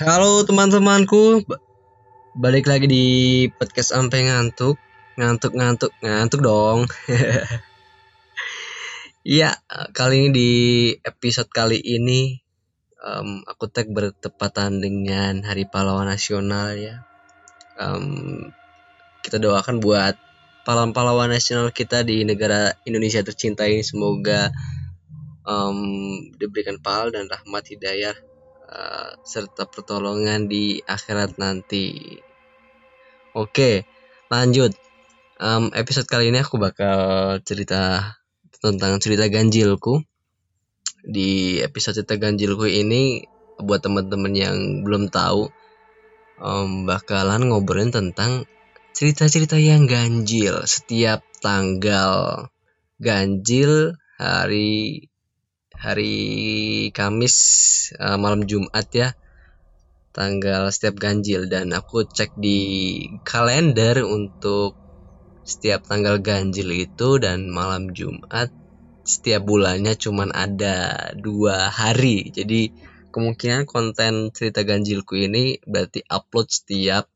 Halo teman-temanku, Ba- balik lagi di podcast sampai ngantuk, ngantuk ngantuk ngantuk dong. Iya, kali ini di episode kali ini em, aku tag bertepatan dengan Hari Pahlawan Nasional ya. Em, kita doakan buat pahlawan-pahlawan nasional kita di negara Indonesia tercinta ini semoga em, diberikan pahala dan rahmat hidayah eh, serta pertolongan di akhirat nanti. Oke, lanjut. Em, episode kali ini aku bakal cerita tentang cerita ganjilku. Di episode cerita ganjilku ini buat teman-teman yang belum tahu em, bakalan ngobrolin tentang cerita-cerita yang ganjil setiap tanggal ganjil hari hari Kamis eh, malam Jumat ya. Tanggal setiap ganjil. Dan aku cek di kalender untuk setiap tanggal ganjil itu dan malam Jumat setiap bulannya cuman ada dua hari. Jadi kemungkinan konten cerita ganjilku ini berarti upload setiap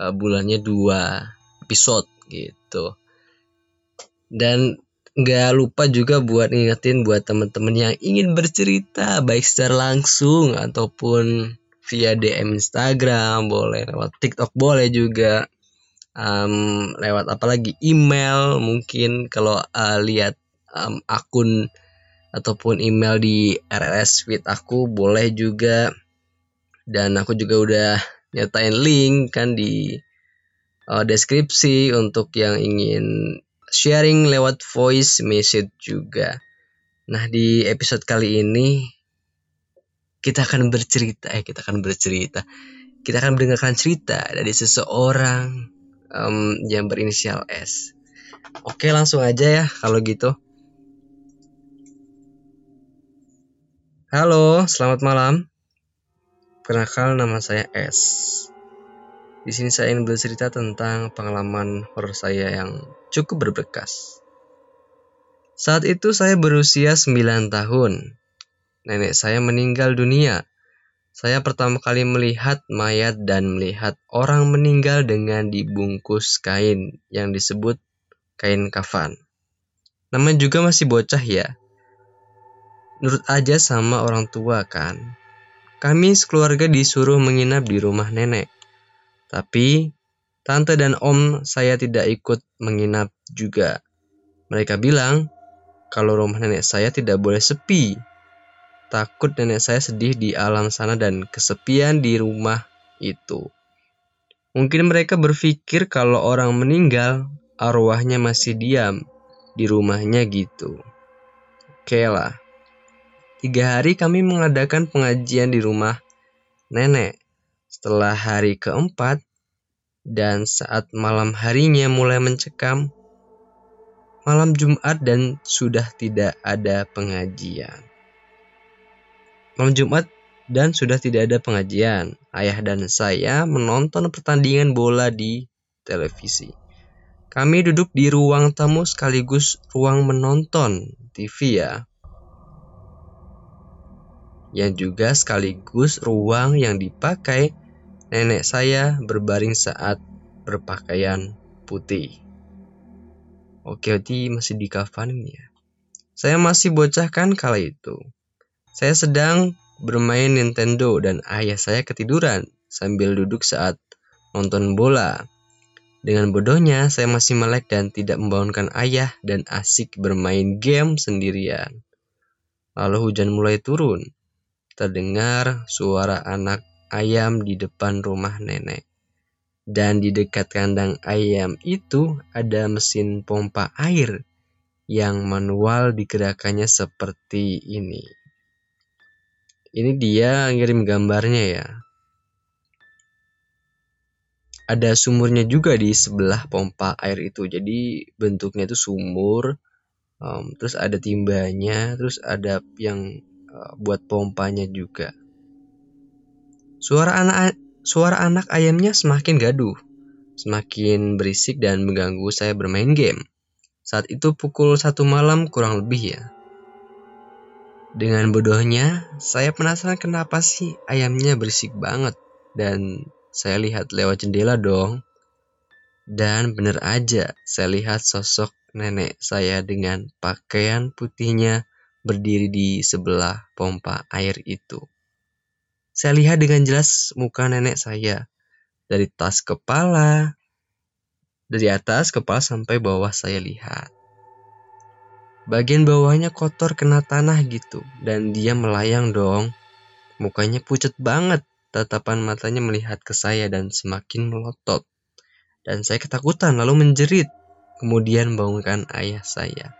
eh, bulannya dua episode gitu. Dan nggak lupa juga buat ngingetin buat teman-teman yang ingin bercerita baik secara langsung ataupun via DM Instagram boleh lewat TikTok boleh juga Em, lewat apalagi email mungkin. Kalau eh, lihat em, akun ataupun email di RRS feed aku boleh juga. Dan aku juga udah nyatain link kan di eh, deskripsi untuk yang ingin sharing lewat voice message juga. Nah, di episode kali ini kita akan bercerita, eh kita akan bercerita. Kita akan mendengarkan cerita dari seseorang em, yang berinisial S. Oke, langsung aja ya kalau gitu. Halo, selamat malam. Perkenalkan nama saya S. Di sini saya ingin bercerita tentang pengalaman horor saya yang cukup berbekas. Saat itu saya berusia 9 tahun. Nenek saya meninggal dunia. Saya pertama kali melihat mayat dan melihat orang meninggal dengan dibungkus kain yang disebut kain kafan. Namanya juga masih bocah ya. Nurut aja sama orang tua kan. Kami sekeluarga disuruh menginap di rumah nenek. Tapi tante dan om saya tidak ikut menginap juga. Mereka bilang kalau rumah nenek saya tidak boleh sepi. Takut nenek saya sedih di alam sana dan kesepian di rumah itu. Mungkin mereka berpikir kalau orang meninggal, arwahnya masih diam di rumahnya gitu. Oke lah. Tiga hari kami mengadakan pengajian di rumah nenek. Setelah hari keempat, dan saat malam harinya mulai mencekam, malam Jumat dan sudah tidak ada pengajian. Malam Jumat dan sudah tidak ada pengajian. Ayah dan saya menonton pertandingan bola di televisi. Kami duduk di ruang tamu sekaligus ruang menonton TV ya. Yang juga sekaligus ruang yang dipakai nenek saya berbaring saat berpakaian putih. Oke, berarti masih di kafanin ya. Saya masih bocah kan kala itu. Saya sedang bermain Nintendo dan ayah saya ketiduran sambil duduk saat nonton bola. Dengan bodohnya, saya masih melek dan tidak membangunkan ayah dan asik bermain game sendirian. Lalu hujan mulai turun. Terdengar suara anak ayam di depan rumah nenek. Dan di dekat kandang ayam itu ada mesin pompa air yang manual digerakkannya seperti ini. Ini dia ngirim gambarnya ya. Ada sumurnya juga di sebelah pompa air itu. Jadi bentuknya itu sumur. em, terus ada timbanya, terus ada yang eh, buat pompanya juga. Suara anak suara anak ayamnya semakin gaduh, semakin berisik dan mengganggu saya bermain game. Saat itu pukul satu malam kurang lebih ya. Dengan bodohnya, saya penasaran kenapa sih ayamnya berisik banget. Dan saya lihat lewat jendela dong. Dan bener aja, saya lihat sosok nenek saya dengan pakaian putihnya berdiri di sebelah pompa air itu. Saya lihat dengan jelas muka nenek saya. Dari tas kepala, dari atas kepala sampai bawah saya lihat. Bagian bawahnya kotor kena tanah gitu dan dia melayang dong. Mukanya pucat banget, tatapan matanya melihat ke saya dan semakin melotot. Dan saya ketakutan lalu menjerit, kemudian bangunkan ayah saya.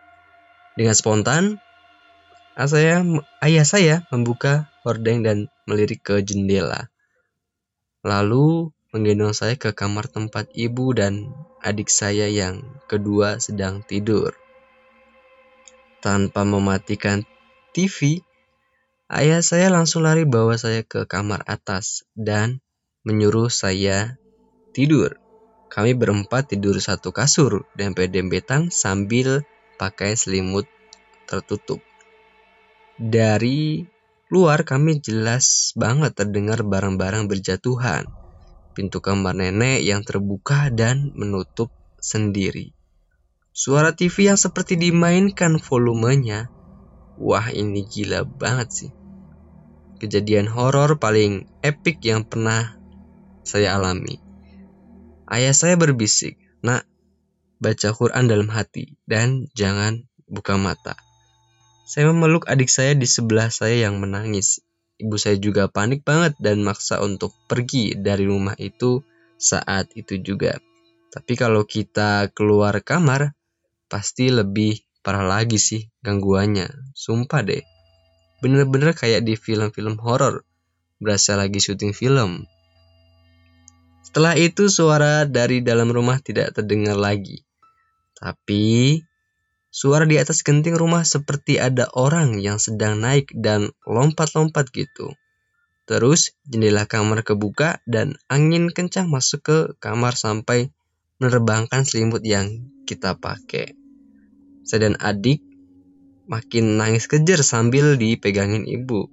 Dengan spontan, saya, ayah saya membuka hordeng dan melirik ke jendela. Lalu menggendong saya ke kamar tempat ibu dan adik saya yang kedua sedang tidur. Tanpa mematikan TV, ayah saya langsung lari bawa saya ke kamar atas dan menyuruh saya tidur. Kami berempat tidur satu kasur dempet-dempetan sambil pakai selimut tertutup. Dari luar kami jelas banget terdengar barang-barang berjatuhan. Pintu kamar nenek yang terbuka dan menutup sendiri. Suara TV yang seperti dimainkan volumenya. Wah, ini gila banget sih. Kejadian horor paling epic yang pernah saya alami. Ayah saya berbisik, "Nak, baca Quran dalam hati dan jangan buka mata." Saya memeluk adik saya di sebelah saya yang menangis. Ibu saya juga panik banget dan maksa untuk pergi dari rumah itu saat itu juga. Tapi kalau kita keluar kamar, pasti lebih parah lagi sih gangguannya. Sumpah deh. Bener-bener kayak di film-film horor. Berasa lagi syuting film. Setelah itu suara dari dalam rumah tidak terdengar lagi. Tapi suara di atas genting rumah seperti ada orang yang sedang naik dan lompat-lompat gitu. Terus jendela kamar kebuka dan angin kencang masuk ke kamar sampai menerbangkan selimut yang kita pakai. Saya dan adik makin nangis kejer sambil dipegangin ibu.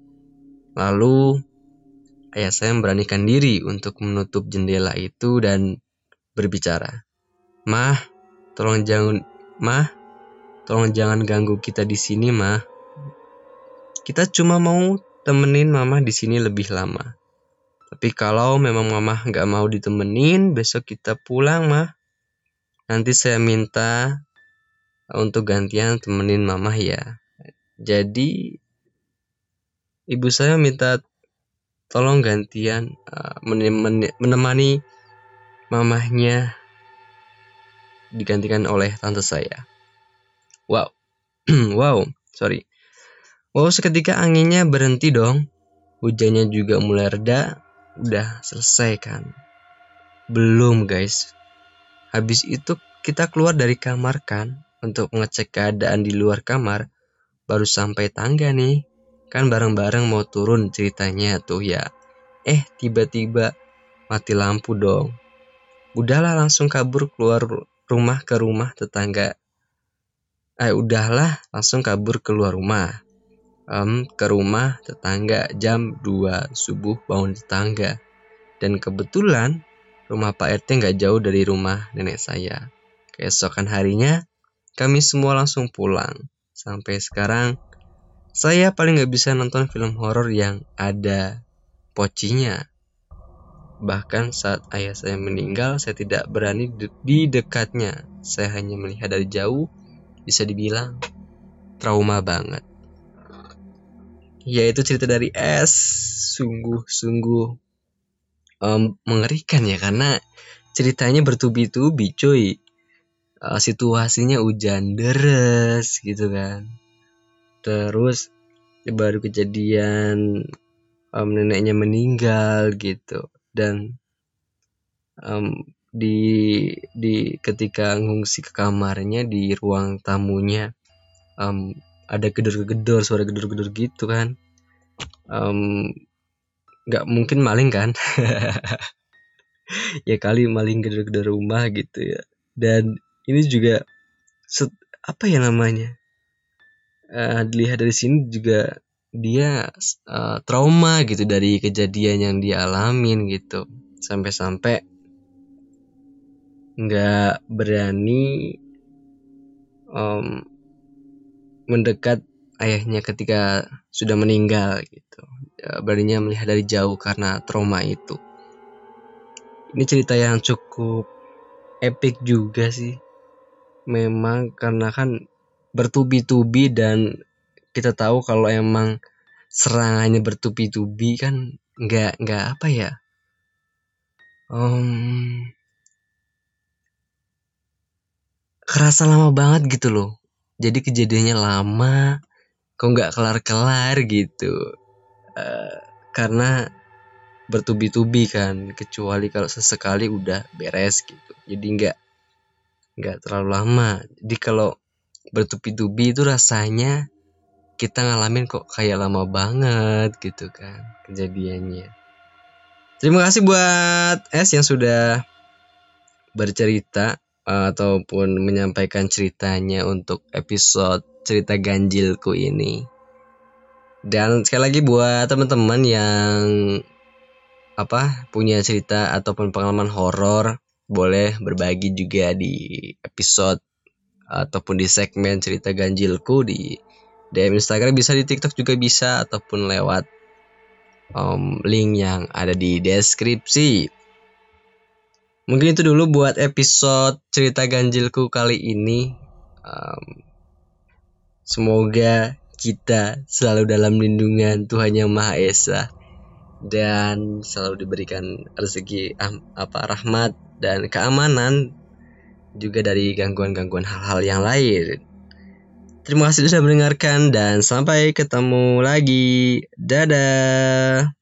Lalu ayah saya memberanikan diri untuk menutup jendela itu dan berbicara. Mah, tolong jangan, mah, tolong jangan ganggu kita di sini, mah. Kita cuma mau temenin mama di sini lebih lama. Tapi kalau memang mama nggak mau ditemenin, besok kita pulang, mah. Nanti saya minta untuk gantian temenin mama ya. Jadi ibu saya minta tolong gantian uh, menemani mamahnya digantikan oleh tante saya. Wow, wow, sorry. Wow, seketika anginnya berhenti dong. Hujannya juga mulai reda. Udah selesai kan? Belum guys. Habis itu kita keluar dari kamar kan untuk mengecek keadaan di luar kamar, baru sampai tangga nih. Kan bareng-bareng mau turun ceritanya tuh ya. Eh, tiba-tiba mati lampu dong. Udahlah langsung kabur keluar rumah ke rumah tetangga. Eh, udahlah langsung kabur keluar rumah. Um, ke rumah tetangga jam 2 subuh bangun tetangga. Dan kebetulan rumah Pak RT nggak jauh dari rumah nenek saya. Keesokan harinya kami semua langsung pulang. Sampai sekarang, saya paling gak bisa nonton film horor yang ada pocinya. Bahkan saat ayah saya meninggal, saya tidak berani di dekatnya. Saya hanya melihat dari jauh, bisa dibilang trauma banget. Ya itu cerita dari S, sungguh-sungguh um, mengerikan ya karena ceritanya bertubi-tubi cuy. Uh, situasinya hujan deras gitu kan. Terus ya baru kejadian um, neneknya meninggal gitu. Dan um, di di ketika ngungsi ke kamarnya di ruang tamunya um, ada gedor-gedor suara gedor-gedor gitu kan. Nggak um, mungkin maling kan? Ya kali maling gedor-gedor rumah gitu ya. Dan ini juga set, apa ya namanya? Uh, dilihat dari sini juga dia uh, trauma gitu dari kejadian yang dia alamin gitu. Sampai-sampai nggak berani um, mendekat ayahnya ketika sudah meninggal gitu. Ya, beraninya melihat dari jauh karena trauma itu. Ini cerita yang cukup epic juga sih. Memang karena kan bertubi-tubi dan kita tahu kalau emang serangannya bertubi-tubi kan nggak nggak apa ya? Um, kerasa lama banget gitu loh. Jadi kejadiannya lama kok nggak kelar-kelar gitu. Uh, karena bertubi-tubi kan kecuali kalau sesekali udah beres gitu. Jadi nggak nggak terlalu lama. Jadi kalau bertubi-tubi itu rasanya kita ngalamin kok kayak lama banget gitu kan kejadiannya. Terima kasih buat S yang sudah bercerita ataupun menyampaikan ceritanya untuk episode cerita ganjilku ini. Dan sekali lagi buat teman-teman yang apa punya cerita ataupun pengalaman horor boleh berbagi juga di episode ataupun di segmen cerita ganjilku di DM Instagram bisa di TikTok juga bisa ataupun lewat um, link yang ada di deskripsi. Mungkin itu dulu buat episode cerita ganjilku kali ini. Um, semoga kita selalu dalam lindungan Tuhan Yang Maha Esa dan selalu diberikan rezeki apa rahmat dan keamanan juga dari gangguan-gangguan hal-hal yang lain. Terima kasih sudah mendengarkan dan sampai ketemu lagi. Dadah.